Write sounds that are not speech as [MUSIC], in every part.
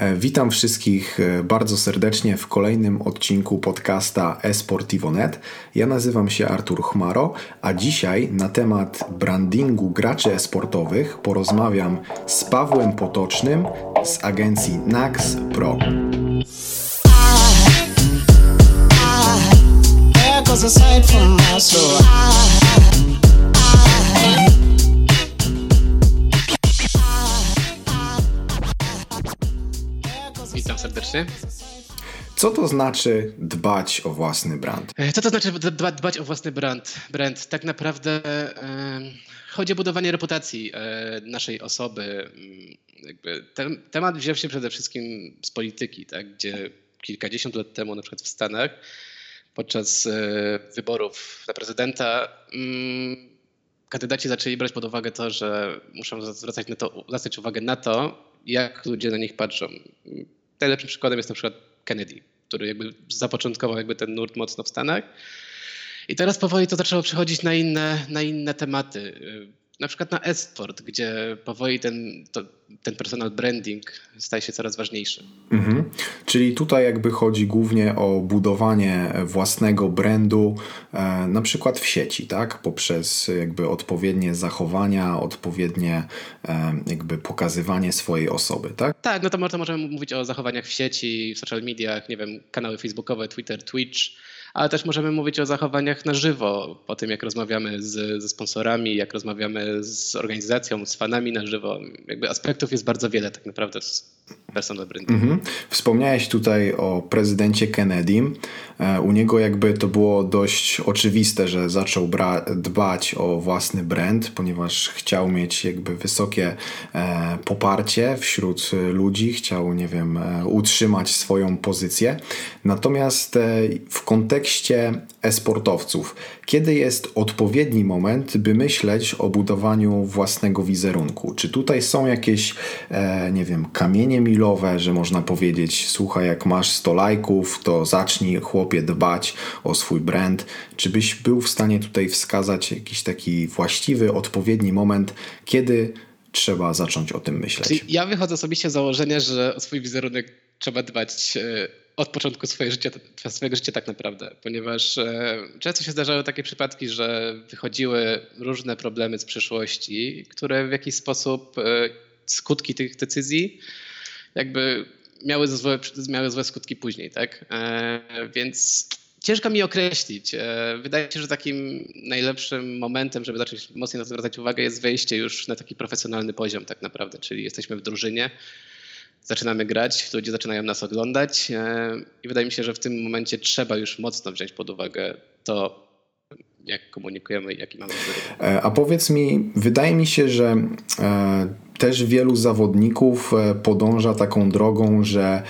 E, witam wszystkich e, bardzo serdecznie w kolejnym odcinku podcasta eSportivo.net. Ja nazywam się Artur Chmaro, a dzisiaj na temat brandingu graczy esportowych porozmawiam z Pawłem Potocznym z agencji Nax Pro. Witam Co to znaczy dbać o własny brand? E, Co to znaczy dba, dbać o własny brand? brand? Tak naprawdę chodzi o budowanie reputacji e, naszej osoby. Mm, Jakby ten, temat wziął się przede wszystkim z polityki, tak? gdzie kilkadziesiąt lat temu, na przykład w Stanach, podczas e, wyborów na prezydenta, mm, kandydaci zaczęli brać pod uwagę to, że muszą zwracać, na to, zwracać uwagę na to, jak ludzie na nich patrzą. Najlepszym przykładem jest na przykład Kennedy, który jakby zapoczątkował jakby ten nurt mocno w Stanach. I teraz powoli to zaczęło przechodzić na inne, na inne tematy. Na przykład na e-sport, gdzie powoli ten, to, ten personal branding staje się coraz ważniejszy. Mhm. Czyli tutaj jakby chodzi głównie o budowanie własnego brandu, e, na przykład w sieci, tak? Poprzez jakby odpowiednie zachowania, odpowiednie e, jakby pokazywanie swojej osoby, tak? Tak, no to, mo- to możemy mówić o zachowaniach w sieci, w social mediach, nie wiem, kanały facebookowe, Twitter, Twitch, ale też możemy mówić o zachowaniach na żywo, po tym jak rozmawiamy z, ze sponsorami, jak rozmawiamy z organizacją, z fanami na żywo. Jakby aspektów jest bardzo wiele tak naprawdę z personal brandingu. Mhm. Wspomniałeś tutaj o prezydencie Kennedy. E, U niego jakby to było dość oczywiste, że zaczął dbać o własny brand, ponieważ chciał mieć jakby wysokie e, poparcie wśród e, ludzi, chciał, nie wiem, utrzymać swoją pozycję. Natomiast w kontekście e-sportowców, kiedy jest odpowiedni moment, by myśleć o budowaniu własnego wizerunku? Czy tutaj są jakieś, e, nie wiem, kamienie milowe, że można powiedzieć, słuchaj, jak masz 100 lajków, to zacznij chłopie dbać o swój brand. Czy byś był w stanie tutaj wskazać jakiś taki właściwy, odpowiedni moment, kiedy trzeba zacząć o tym myśleć? Czyli ja wychodzę osobiście z założenia, że o swój wizerunek trzeba dbać e, od początku swojego życia, swojego życia tak naprawdę, ponieważ e, często się zdarzały takie przypadki, że wychodziły różne problemy z przeszłości, które w jakiś sposób e, skutki tych decyzji jakby miały złe, miały złe skutki później, tak? E, Więc ciężko mi określić. Wydaje się, że takim najlepszym momentem, żeby zacząć mocniej na to zwracać uwagę, jest wejście już na taki profesjonalny poziom tak naprawdę, czyli jesteśmy w drużynie, zaczynamy grać, ludzie zaczynają nas oglądać e, i wydaje mi się, że w tym momencie trzeba już mocno wziąć pod uwagę to, jak komunikujemy jaki mamy wizerunek. E, A powiedz mi, wydaje mi się, że e, też wielu zawodników podąża taką drogą, że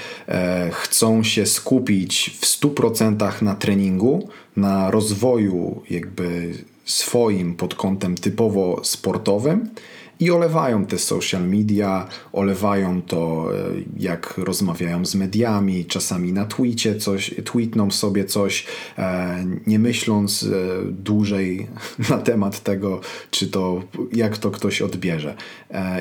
chcą się skupić w 100% na treningu, na rozwoju jakby swoim pod kątem typowo sportowym i olewają te social media, olewają to, e, jak rozmawiają z mediami, czasami na tweetie coś, tweetną sobie coś, e, nie myśląc e, dłużej [LAUGHS] na temat tego, czy to, jak to ktoś odbierze.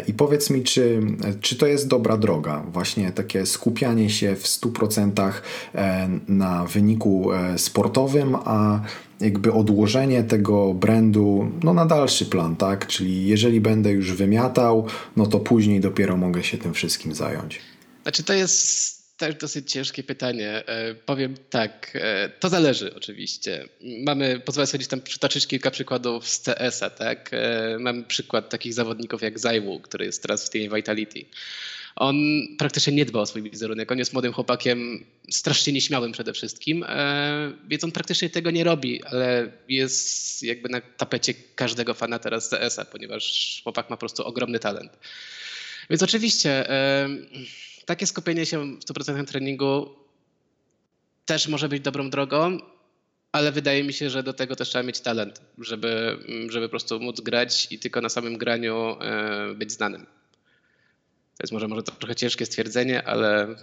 I powiedz mi, czy, czy to jest dobra droga, właśnie takie skupianie się w 100% e, na wyniku sportowym, a jakby odłożenie tego brandu no, na dalszy plan, tak? Czyli jeżeli będę już wymiatał, no to później dopiero mogę się tym wszystkim zająć. Znaczy to jest też dosyć ciężkie pytanie. E, Powiem tak, e, to zależy oczywiście. Mamy, pozwolę sobie tam przytoczyć kilka przykładów z CS-a, tak? E, Mamy przykład takich zawodników jak Zajwu, który jest teraz w teamie Vitality. On praktycznie nie dba o swój wizerunek. On jest młodym chłopakiem, strasznie nieśmiałym przede wszystkim, e, więc on praktycznie tego nie robi, ale jest jakby na tapecie każdego fana teraz CS-a, ponieważ chłopak ma po prostu ogromny talent. Więc oczywiście e, takie skupienie się w 100% treningu też może być dobrą drogą, ale wydaje mi się, że do tego też trzeba mieć talent, żeby, żeby po prostu móc grać i tylko na samym graniu e, być znanym. To jest może, może trochę ciężkie stwierdzenie, ale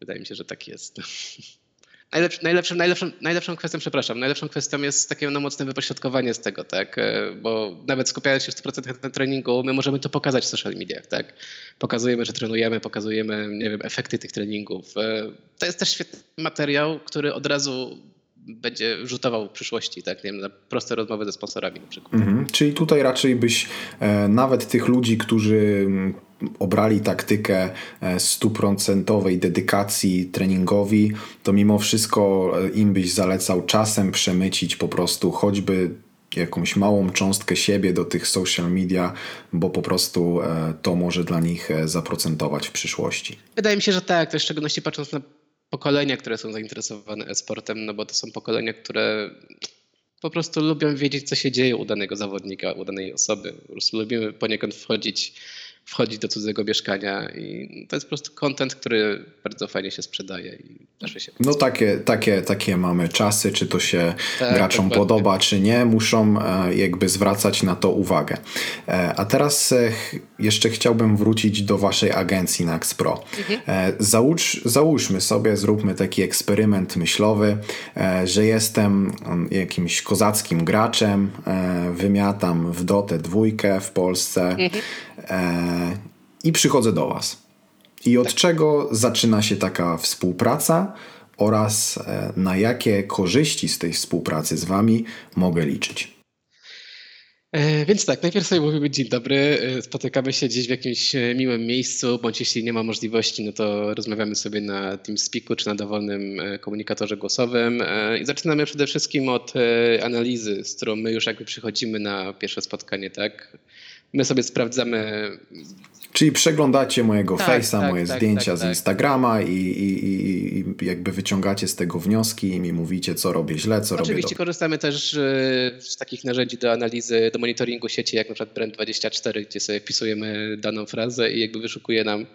wydaje mi się, że tak jest. [LAUGHS] najlepszą, najlepszą, najlepszą, najlepszą kwestią, przepraszam, najlepszą kwestią jest takie no, mocne wypośrodkowanie z tego, tak? Bo nawet skupiając się w 100% na treningu, my możemy to pokazać w social mediach, tak? Pokazujemy, że trenujemy, pokazujemy, nie wiem, efekty tych treningów. E, to jest też świetny materiał, który od razu będzie rzutował w przyszłości, tak, nie wiem, na proste rozmowy ze sponsorami na przykład. Mhm. Czyli tutaj raczej byś e, nawet tych ludzi, którzy obrali taktykę e, stuprocentowej dedykacji treningowi, to mimo wszystko e, im byś zalecał czasem przemycić po prostu choćby jakąś małą cząstkę siebie do tych social media, bo po prostu e, to może dla nich zaprocentować w przyszłości. Wydaje mi się, że tak, to w szczególności patrząc na pokolenia, które są zainteresowane e-sportem, no bo to są pokolenia, które po prostu lubią wiedzieć, co się dzieje u danego zawodnika, u danej osoby. Po prostu lubimy poniekąd wchodzić wchodzić do cudzego mieszkania i to jest po prostu content, który bardzo fajnie się sprzedaje i się No takie, takie, takie mamy czasy, czy to się tak, graczom dokładnie. podoba, czy nie, muszą e, jakby zwracać na to uwagę. E, a teraz e, jeszcze chciałbym wrócić do waszej agencji Nax Pro. Mhm. Załóż, załóżmy sobie, zróbmy taki eksperyment myślowy, że jestem mm, jakimś kozackim graczem, wymiatam w dotę dwójkę w Polsce, mhm i przychodzę do Was. I od tak. czego zaczyna się taka współpraca oraz e, na jakie korzyści z tej współpracy z Wami mogę liczyć? E, więc tak, najpierw sobie mówimy dzień dobry, spotykamy się gdzieś w jakimś miłym miejscu, bądź jeśli nie ma możliwości, no to rozmawiamy sobie na TeamSpeaku czy na dowolnym komunikatorze głosowym i zaczynamy przede wszystkim od analizy, z którą my już jakby przychodzimy na pierwsze spotkanie, tak? My sobie sprawdzamy. Czyli przeglądacie mojego tak, face'a, tak, moje tak, zdjęcia tak, z tak. Instagrama i, i, i, jakby wyciągacie z tego wnioski i mi mówicie, co robię źle, co Oczywiście robię Oczywiście korzystamy też e, z takich narzędzi do analizy, do monitoringu sieci, jak na przykład Brand24, gdzie sobie wpisujemy daną frazę i jakby wyszukuje nam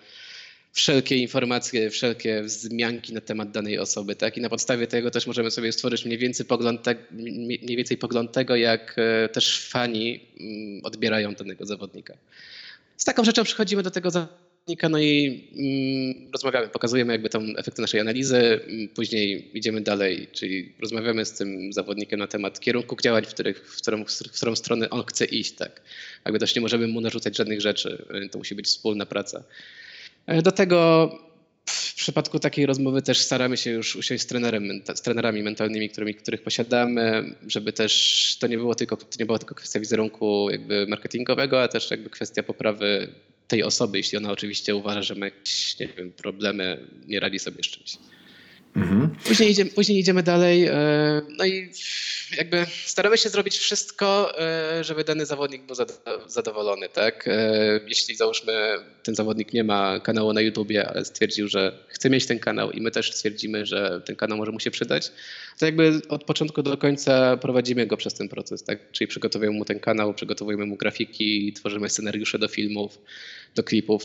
wszelkie informacje, wszelkie wzmianki na temat danej osoby, tak? I na podstawie tego też możemy sobie stworzyć mniej więcej pogląd, mniej więcej pogląd tego, jak e, też fani mm, odbierają danego zawodnika. Z taką rzeczą przychodzimy do tego zawodnika, no i mm, rozmawiamy, pokazujemy jakby tą efekty naszej analizy, mm, później idziemy dalej, czyli rozmawiamy z tym zawodnikiem na temat kierunku działań, w, których, w, którą, w którą stronę on chce iść, tak? Jakby też nie możemy mu narzucać żadnych rzeczy, to musi być wspólna praca. E, do tego w przypadku takiej rozmowy też staramy się już usiąść z, trenerem, z trenerami mentalnymi, którymi, których posiadamy, żeby też to nie, było tylko, to nie była tylko kwestia wizerunku jakby marketingowego, a też jakby kwestia poprawy tej osoby, jeśli ona oczywiście uważa, że ma jakieś nie wiem, problemy, nie radzi sobie z czymś. Mhm. Później, idziemy, później idziemy dalej. E, no i jakby staramy się zrobić wszystko, e, żeby dany zawodnik był zadowolony. Tak? E, jeśli załóżmy, ten zawodnik nie ma kanału na YouTubie, ale stwierdził, że chce mieć ten kanał i my też stwierdzimy, że ten kanał może mu się przydać, to jakby od początku do końca prowadzimy go przez ten proces. Tak? Czyli przygotowujemy mu ten kanał, przygotowujemy mu grafiki, tworzymy scenariusze do filmów, do klipów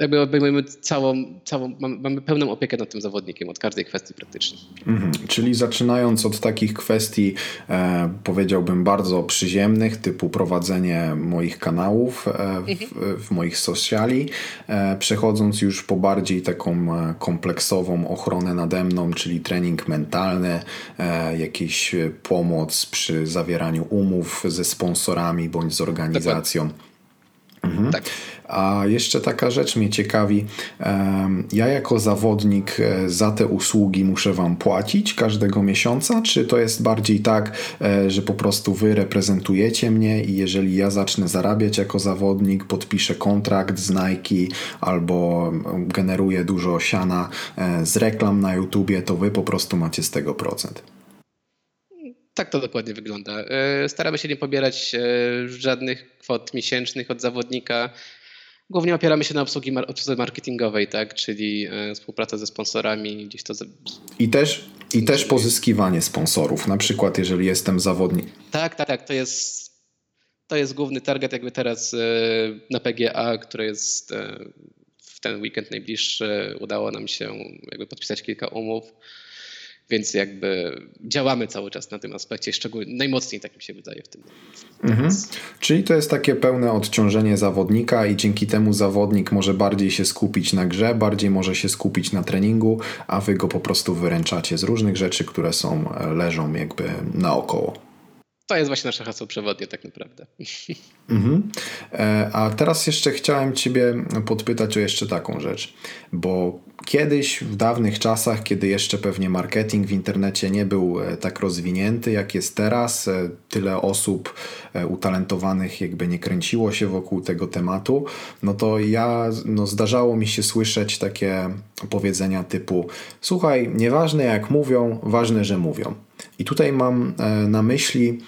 jakby obejmujemy całą, całą mamy, mamy, pełną opiekę nad tym zawodnikiem od każdej kwestii praktycznie. Mhm. Czyli zaczynając od takich kwestii, e, powiedziałbym bardzo przyziemnych, typu prowadzenie moich kanałów e, w, mhm. w, moich sociali, e, przechodząc już po bardziej taką e, kompleksową ochronę nade mną, czyli trening mentalny, e, jakiś pomoc przy zawieraniu umów ze sponsorami bądź z organizacją. Dokładnie. Mhm. Tak. A jeszcze taka rzecz mnie ciekawi. Ja jako zawodnik e, za te usługi muszę Wam płacić każdego miesiąca, czy to jest bardziej tak, e, że po prostu Wy reprezentujecie mnie i jeżeli ja zacznę zarabiać jako zawodnik, podpiszę kontrakt z Nike albo generuję dużo siana e, z reklam na YouTubie, to Wy po prostu macie z tego procent? Tak to dokładnie wygląda. Staramy się nie pobierać żadnych kwot miesięcznych od zawodnika. Głównie opieramy się na obsługi marketingowej, tak? czyli e, współpraca ze sponsorami, gdzieś to. I też, I też pozyskiwanie sponsorów, na przykład jeżeli jestem zawodnik. Tak, tak, tak. To jest, to jest główny target, jakby teraz e, na PGA, które jest e, w ten weekend najbliższy, udało nam się jakby podpisać kilka umów więc jakby działamy cały czas na tym aspekcie, szczególnie najmocniej tak mi się wydaje w tym. Mhm. Czyli to jest takie pełne odciążenie zawodnika i dzięki temu zawodnik może bardziej się skupić na grze, bardziej może się skupić na treningu, a wy go po prostu wyręczacie z różnych rzeczy, które są, e, leżą jakby naokoło. To jest właśnie nasze hasło przewodnie tak naprawdę. [LAUGHS] Mhm. E, a teraz jeszcze chciałem Ciebie podpytać o jeszcze taką rzecz, bo kiedyś w dawnych czasach, kiedy jeszcze pewnie marketing w internecie nie był e, tak rozwinięty jak jest teraz, e, tyle osób utalentowanych jakby nie kręciło się wokół tego tematu, no to ja, no zdarzało mi się słyszeć takie powiedzenia typu słuchaj, nieważne jak mówią, ważne, że mówią. I tutaj mam na myśli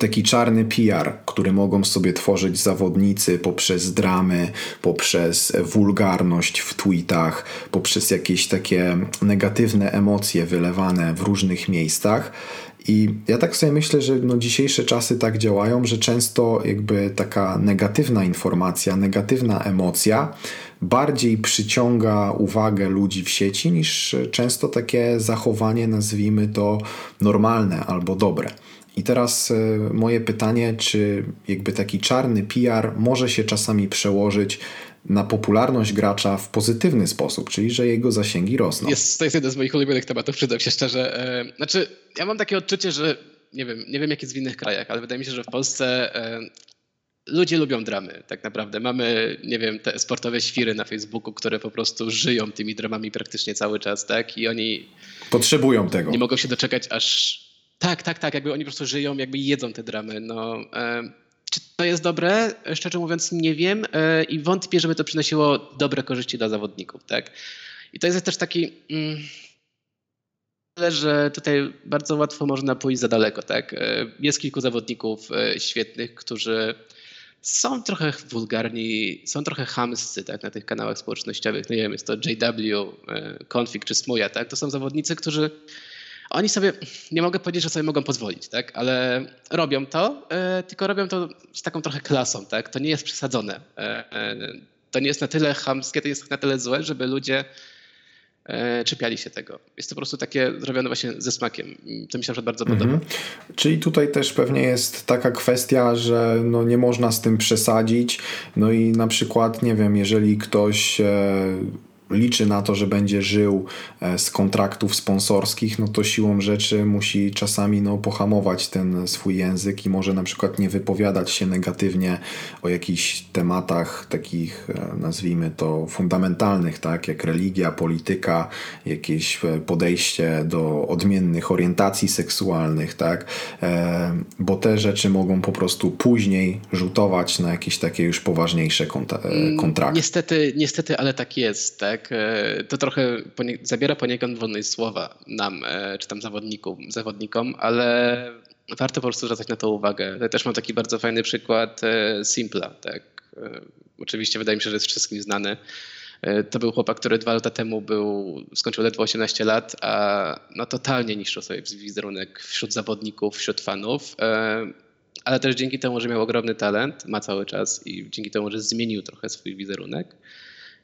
taki czarny PR, który mogą sobie tworzyć zawodnicy poprzez dramy, poprzez wulgarność w tweetach, poprzez jakieś takie negatywne emocje wylewane w różnych miejscach. I ja tak sobie myślę, że no dzisiejsze czasy tak działają, że często jakby taka negatywna informacja, negatywna emocja bardziej przyciąga uwagę ludzi w sieci niż często takie zachowanie, nazwijmy to normalne albo dobre. I teraz e, moje pytanie, czy jakby taki czarny PR może się czasami przełożyć na popularność gracza w pozytywny sposób, czyli że jego zasięgi rosną. Jest, to jest jeden z moich ulubionych tematów, przyznam się szczerze. E, znaczy, ja mam takie odczucie, że nie wiem, nie wiem jak jest w innych krajach, ale wydaje mi się, że w Polsce e, ludzie lubią dramy, tak naprawdę. Mamy, nie wiem, te sportowe świry na Facebooku, które po prostu żyją tymi dramami praktycznie cały czas, tak? I oni... Potrzebują tego. Nie mogą się doczekać, aż tak, tak, tak. Jakby oni po prostu żyją, jakby jedzą te dramy. No, e, czy to jest dobre? Szczerze mówiąc, nie wiem e, i wątpię, żeby to przynosiło dobre korzyści dla zawodników. Tak? I to jest też taki. Mm, że tutaj bardzo łatwo można pójść za daleko. Tak? E, jest kilku zawodników świetnych, którzy są trochę wulgarni, są trochę chamscy tak, na tych kanałach społecznościowych. No nie wiem, jest to JW, Config czy Smuja. Tak? To są zawodnicy, którzy oni sobie, nie mogę powiedzieć, że sobie mogą pozwolić, tak? ale robią to, e, tylko robią to z taką trochę klasą. Tak? To nie jest przesadzone. E, e, to nie jest na tyle chamskie, to jest na tyle złe, żeby ludzie czepiali się tego. Jest to po prostu takie zrobione właśnie ze smakiem. To mi się bardzo podoba. Mhm. Czyli tutaj też pewnie jest taka kwestia, że no nie można z tym przesadzić. No i na przykład, nie wiem, jeżeli ktoś liczy na to, że będzie żył e, z kontraktów sponsorskich, no to siłą rzeczy musi czasami no, pohamować ten swój język i może na przykład nie wypowiadać się negatywnie o jakichś tematach takich, e, nazwijmy to, fundamentalnych, tak, jak religia, polityka, jakieś e, podejście do odmiennych orientacji seksualnych, tak, bo te rzeczy mogą po prostu później rzutować na jakieś takie już poważniejsze mm, kontrakty. Niestety, niestety, ale tak jest, tak e, to trochę ponie zabiera poniekąd wolność słowa nam, e, czy tam zawodnikom, zawodnikom, ale warto po prostu zwracać na to uwagę. Ja też mam taki bardzo fajny przykład e, Simpla, tak. Oczywiście wydaje mi się, że jest wszystkim znany. To był chłopak, który dwa lata temu był, skończył ledwo 18 lat, a no totalnie niszczył sobie wizerunek wśród zawodników, wśród fanów. Ale też dzięki temu, że miał ogromny talent, ma cały czas i dzięki temu, że zmienił trochę swój wizerunek,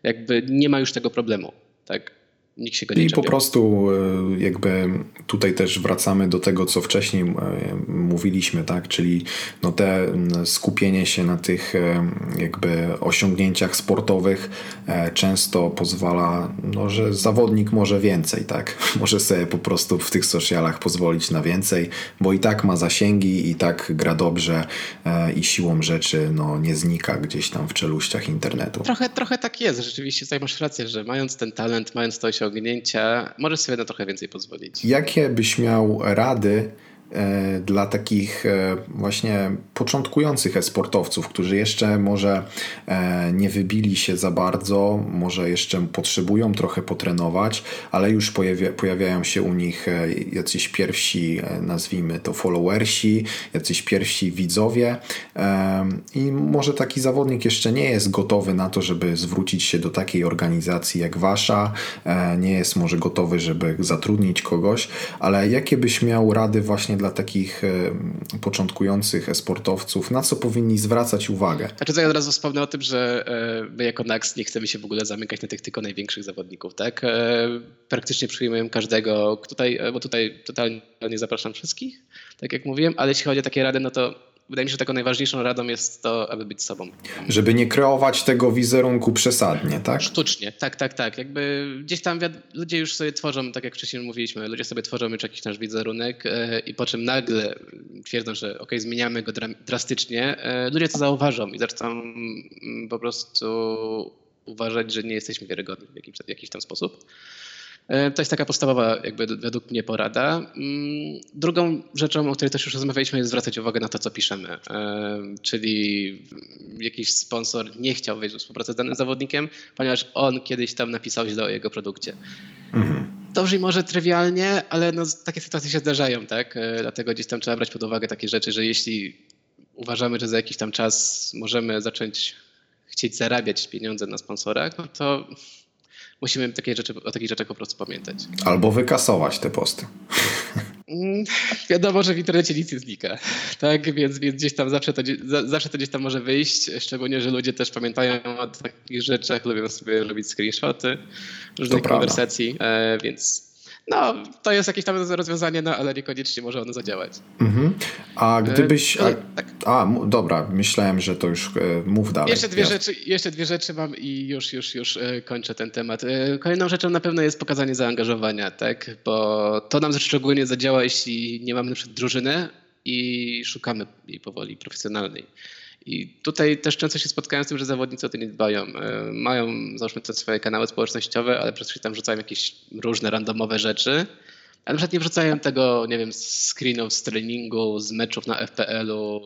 jakby nie ma już tego problemu. Tak? Nikt się go nie I po prostu e, jakby tutaj też wracamy do tego, co wcześniej e, mówiliśmy, tak? Czyli no te skupienie się na tych e, jakby osiągnięciach sportowych często pozwala, no, że zawodnik może więcej, tak? [LAUGHS] Może sobie po prostu w tych socialach pozwolić na więcej, bo i tak ma zasięgi, i tak gra dobrze i siłą rzeczy no, nie znika gdzieś tam w czeluściach internetu. Trochę, trochę tak jest, rzeczywiście tutaj masz rację, że mając ten talent, mając to osiągnięcie, osiągnięcia, możesz sobie na trochę więcej pozwolić. Jakie byś miał rady dla takich e, właśnie początkujących e-sportowców, którzy jeszcze może e, nie wybili się za bardzo, może jeszcze potrzebują trochę potrenować, ale już pojawia, pojawiają się u nich jacyś pierwsi, nazwijmy to followersi, jacyś pierwsi widzowie i może taki zawodnik jeszcze nie jest gotowy na to, żeby zwrócić się do takiej organizacji jak wasza, nie jest może gotowy, żeby zatrudnić kogoś, ale jakie byś miał rady właśnie dla takich początkujących sportowców, na co powinni zwracać uwagę? Znaczy, to ja od razu wspomnę o tym, że my jako NAX nie chcemy się w ogóle zamykać na tych tylko największych zawodników, tak? Praktycznie przyjmujemy każdego, tutaj, bo tutaj totalnie nie zapraszam wszystkich, tak jak mówiłem, ale jeśli chodzi o takie rady, no to wydaje mi się, że taką najważniejszą radą jest to, aby być sobą. Żeby nie kreować tego wizerunku przesadnie, tak? Sztucznie, tak, tak, tak. Jakby gdzieś tam ludzie już sobie tworzą, tak jak wcześniej mówiliśmy, ludzie sobie tworzą już jakiś nasz wizerunek e, i po czym nagle twierdzą, że ok, zmieniamy go drastycznie, e, ludzie to zauważą i zaczną mm, po prostu uważać, że nie jesteśmy wiarygodni w jakiś, w jakiś tam sposób. E, to jest taka podstawowa, jakby według mnie porada. Mm, drugą rzeczą, o której też już rozmawialiśmy, jest zwracać uwagę na to, co piszemy. E, czyli jakiś sponsor nie chciał wejść w współpracę z danym zawodnikiem, ponieważ on kiedyś tam napisał źle o jego produkcie. Mhm. To brzmi może trywialnie, ale no, takie sytuacje się zdarzają, tak? E, dlatego gdzieś tam trzeba brać pod uwagę takie rzeczy, że jeśli uważamy, że za jakiś tam czas możemy zacząć chcieć zarabiać pieniądze na sponsorach, no to musimy takie rzeczy, o takich rzeczach po prostu pamiętać. Albo wykasować te posty. Mm, wiadomo, że w internecie nic nie znika, tak? Więc, więc gdzieś tam zawsze to, zawsze to gdzieś tam może wyjść, szczególnie, że ludzie też pamiętają o takich rzeczach, lubią sobie robić screenshoty różnych konwersacji, e, więc no, to jest jakieś tam rozwiązanie, no ale niekoniecznie może ono zadziałać. Mhm. A e, gdybyś. A, tak. a, dobra, myślałem, że to już e, mów dalej. Jeszcze dwie, ja. rzeczy, jeszcze dwie rzeczy mam i już, już, już e, kończę ten temat. Kolejną rzeczą na pewno jest pokazanie zaangażowania, tak? Bo to nam szczególnie zadziała, jeśli nie mamy na przykład drużyny i szukamy jej powoli profesjonalnej. I tutaj też często się spotkałem z tym, że zawodnicy o to nie dbają. E, mają, załóżmy, te swoje kanały społecznościowe, ale przez chwilę tam wrzucają jakieś różne randomowe rzeczy. Ale na przykład nie wrzucają tego, nie wiem, screenów z treningu, z meczów na FPL-u.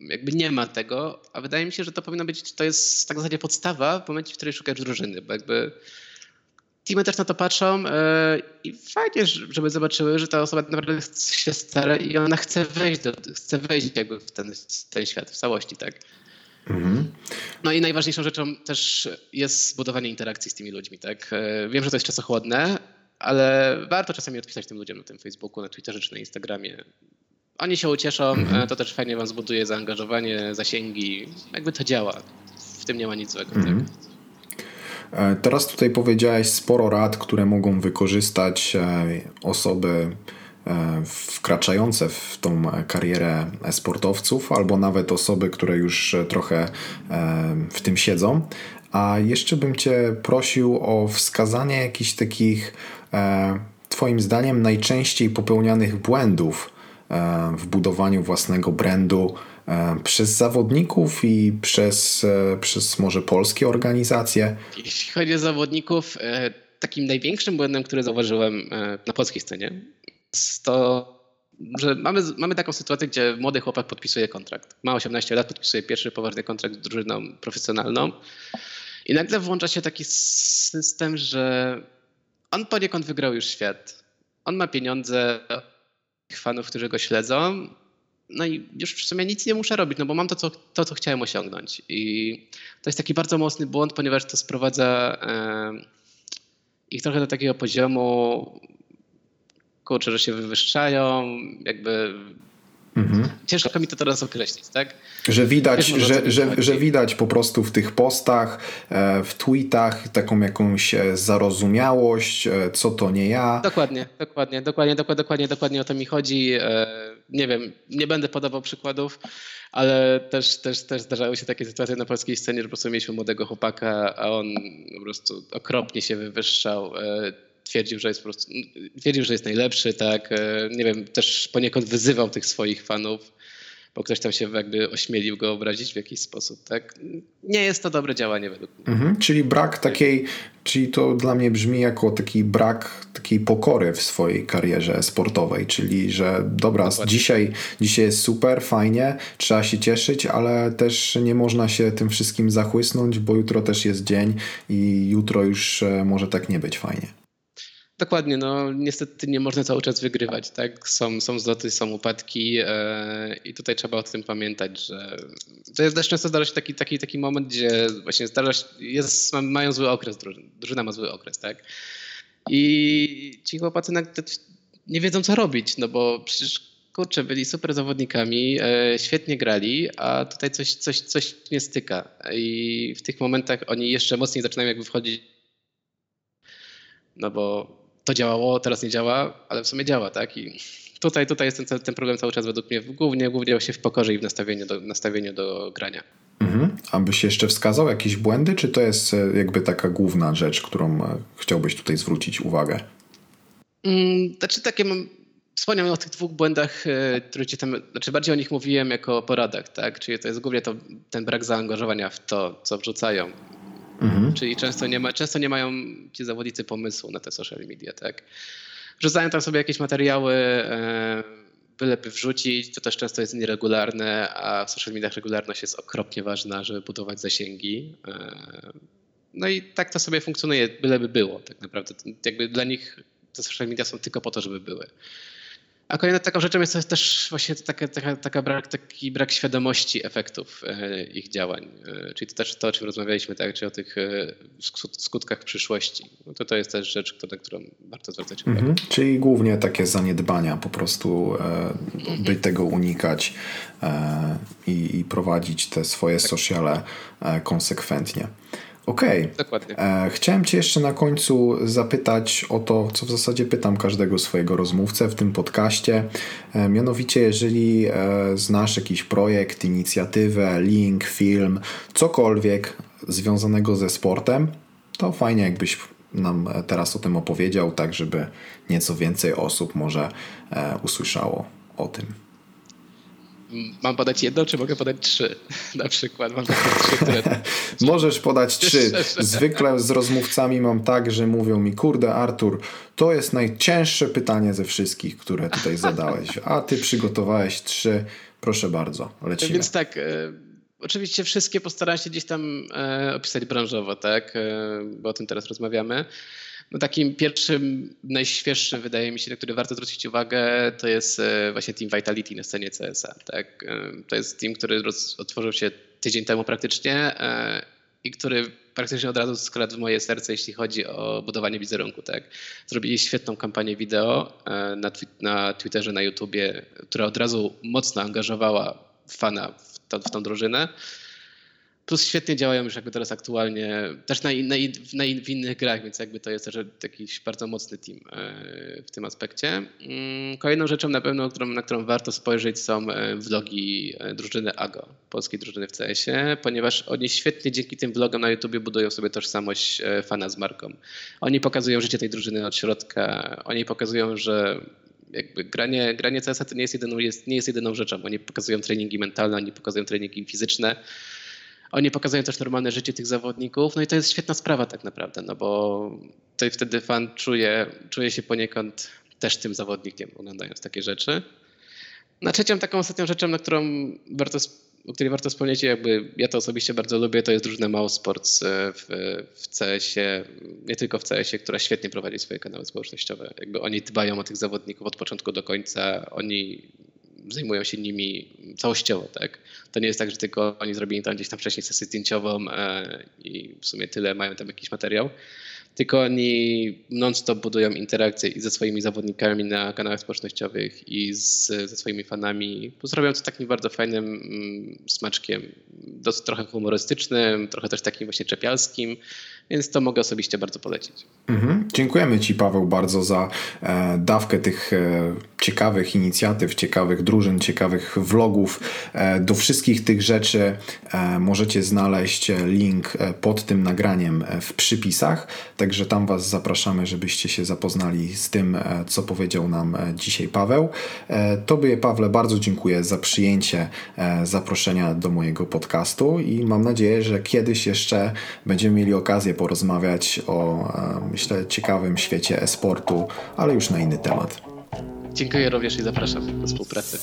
Jakby nie ma tego, a wydaje mi się, że to powinno być, to jest tak w zasadzie podstawa w momencie, w której szukasz drużyny, bo jakby teamy też na to patrzą e, i fajnie, żeby zobaczyły, że ta osoba naprawdę się stara i ona chce wejść, do, chce wejść jakby w ten, ten świat w całości, tak? Mhm. No i najważniejszą rzeczą też jest budowanie interakcji z tymi ludźmi, tak? E, wiem, że to jest czasochłodne, ale warto czasami odpisać tym ludziom na tym Facebooku, na Twitterze czy na Instagramie. Oni się ucieszą, mhm. E, to też fajnie wam zbuduje zaangażowanie, zasięgi, jakby to działa. W tym nie ma nic złego. Mhm. Tak? E, teraz tutaj powiedziałeś sporo rad, które mogą wykorzystać e, osoby e, wkraczające w tą karierę sportowców, albo nawet osoby, które już trochę w tym siedzą. A jeszcze bym Cię prosił o wskazanie jakichś takich, Twoim zdaniem, najczęściej popełnianych błędów w budowaniu własnego brandu przez zawodników i przez, e, przez może polskie organizacje? Jeśli chodzi o zawodników, e, takim największym błędem, który zauważyłem na polskiej scenie, to, że mamy, mamy taką sytuację, gdzie młody chłopak podpisuje kontrakt. Ma 18 lat, podpisuje pierwszy poważny kontrakt z drużyną profesjonalną i nagle włącza się taki system, że on poniekąd wygrał już świat. On ma pieniądze, fanów, którzy go śledzą no i już w sumie nic nie muszę robić, no bo mam to, co, to, co chciałem osiągnąć. I to jest taki bardzo mocny błąd, ponieważ to sprowadza ich trochę do takiego poziomu, kurczę, że się wywyższają, jakby Mhm. Ciężko mi to teraz określić, tak? Że widać, że, że, że, widać po prostu w tych postach, e, w tweetach taką jakąś e, zarozumiałość, e, co to nie ja. Dokładnie, dokładnie, dokładnie, dokładnie, dokładnie, dokładnie o to mi chodzi. Nie wiem, nie będę podawał przykładów, ale też, też, też zdarzały się takie sytuacje na polskiej scenie, że po prostu mieliśmy młodego chłopaka, a on po prostu okropnie się wywyższał twierdził, że jest po prostu, twierdził, że jest najlepszy, tak, e, nie wiem, też poniekąd wyzywał tych swoich fanów, bo ktoś tam się jakby ośmielił go obrazić w jakiś sposób, tak. Nie jest to dobre działanie według mnie. Mhm, czyli brak takiej, czyli to dla mnie brzmi jako taki brak takiej pokory w swojej karierze sportowej, czyli że dobra, dzisiaj, dzisiaj jest super, fajnie, trzeba się cieszyć, ale też nie można się tym wszystkim zachłysnąć, bo jutro też jest dzień i jutro już e, może tak nie być fajnie. Dokładnie, no niestety nie można cały czas wygrywać, tak? Są, są zloty, są upadki e, i tutaj trzeba o tym pamiętać, że to jest też często zdarza się taki, taki, taki moment, gdzie właśnie zdarza się, jest, mają zły okres, drużyna, drużyna ma zły okres, tak? I ci chłopacy nie wiedzą co robić, no bo przecież kurczę, byli super zawodnikami, e, świetnie grali, a tutaj coś, coś, coś nie styka. I w tych momentach oni jeszcze mocniej zaczynają jakby wchodzić. No bo to działało, teraz nie działa, ale w sumie działa, tak? I tutaj, tutaj jest ten, ten problem cały czas według mnie głównie, głównie właśnie w pokorze i w nastawieniu do, nastawieniu do grania. Mhm. A byś jeszcze wskazał jakieś błędy, czy to jest e, jakby taka główna rzecz, którą e, chciałbyś tutaj zwrócić uwagę? Mm, znaczy takie mam, wspomniałem o tych dwóch błędach, e, które ci tam, znaczy bardziej o nich mówiłem jako poradach, tak? Czyli to jest głównie to, ten brak zaangażowania w to, co wrzucają. Mhm. Czyli często nie, ma, często nie mają ci zawodnicy pomysłu na te social media, tak? Wrzucają tam sobie jakieś materiały, byleby wrzucić, to też często jest nieregularne, a w social mediach regularność jest okropnie ważna, żeby budować zasięgi. E, no i tak to sobie funkcjonuje, byleby było tak naprawdę. Jakby dla nich te social media są tylko po to, żeby były. A kolejną taką rzeczą jest też właśnie taka, taka, taka brak, taki brak świadomości efektów e, ich działań. E, czyli to też to, o czym rozmawialiśmy, tak, czyli o tych e, skutkach przyszłości. No to to jest też rzecz, na którą warto zwracać uwagę. Mhm. Czyli głównie takie zaniedbania, po prostu by tego unikać i, i prowadzić te swoje tak. sociale konsekwentnie. Okej. Okay. Dokładnie. E, chciałem Cię jeszcze na końcu zapytać o to, co w zasadzie pytam każdego swojego rozmówcę w tym podcaście. E, mianowicie, jeżeli e, znasz jakiś projekt, inicjatywę, link, film, cokolwiek związanego ze sportem, to fajnie, jakbyś nam teraz o tym opowiedział, tak żeby nieco więcej osób może usłyszało o tym. Mam podać jedno, czy mogę podać trzy? [LAUGHS] Na przykład mam takie trzy, które... [LAUGHS] Możesz podać trzy. Zwykle z rozmówcami mam tak, że mówią mi, kurde Artur, to jest najcięższe pytanie ze wszystkich, które tutaj [LAUGHS] zadałeś, a ty przygotowałeś trzy. Proszę bardzo, lecimy. Więc tak, e, oczywiście wszystkie postaram się gdzieś tam e, opisać branżowo, tak, e, bo o tym teraz rozmawiamy. No takim pierwszym, najświeższym wydaje mi się, na który warto zwrócić uwagę, to jest e, właśnie Team Vitality na scenie CSA. Tak? E, to jest team, który otworzył się tydzień temu praktycznie e, i który praktycznie od razu skradł w moje serce, jeśli chodzi o budowanie wizerunku. Tak? Zrobili świetną kampanię wideo na, na Twitterze, na YouTubie, która od razu mocno angażowała fana w, to, w tą drużynę. Plus świetnie działają już jakby teraz aktualnie, też na, na, na, w innych grach, więc jakby to jest też jakiś bardzo mocny team e, w tym aspekcie. Mm, kolejną rzeczą na pewno, którą, na którą warto spojrzeć są e, vlogi e, drużyny AGO, polskiej drużyny w CS-ie, ponieważ oni świetnie dzięki tym vlogom na YouTube budują sobie tożsamość fana z marką. Oni pokazują życie tej drużyny od środka, oni pokazują, że jakby granie, granie CS-a to nie jest, jedyną, jest, nie jest jedyną rzeczą. Oni pokazują treningi mentalne, oni pokazują treningi fizyczne. Oni pokazują też normalne życie tych zawodników, no i to jest świetna sprawa tak naprawdę, no bo to wtedy fan czuje, czuje się poniekąd też tym zawodnikiem, oglądając takie rzeczy. Na trzecią taką ostatnią rzeczą, na którą warto, o której warto wspomnieć, jakby ja to osobiście bardzo lubię, to jest Mao Sports e, w, w CS-ie, nie tylko w CS-ie, która świetnie prowadzi swoje kanały społecznościowe. Jakby oni dbają o tych zawodników od początku do końca, oni zajmują się nimi całościowo, tak? To nie jest tak, że tylko oni zrobili tam gdzieś tam wcześniej sesję zdjęciową e, i w sumie tyle mają tam jakiś materiał, tylko oni non-stop budują interakcje i ze swoimi zawodnikami na kanałach społecznościowych i z, ze swoimi fanami. Zrobią to takim bardzo fajnym mm, smaczkiem, dosyć trochę humorystycznym, trochę też takim właśnie czepialskim, więc to mogę osobiście bardzo polecić. Mhm. Dziękujemy Ci, Paweł, bardzo za e, dawkę tych e, ciekawych inicjatyw, ciekawych drużyn, ciekawych vlogów. E, do wszystkich tych rzeczy e, możecie znaleźć link e, pod tym nagraniem w przypisach, także tam Was zapraszamy, żebyście się zapoznali z tym, co powiedział nam dzisiaj Paweł. Tobie, Pawle, bardzo dziękuję za przyjęcie zaproszenia do mojego podcastu i mam nadzieję, że kiedyś jeszcze będziemy mieli okazję porozmawiać o, myślę, ciekawym świecie e-sportu, ale już na inny temat. Dziękuję również i zapraszam do współpracy.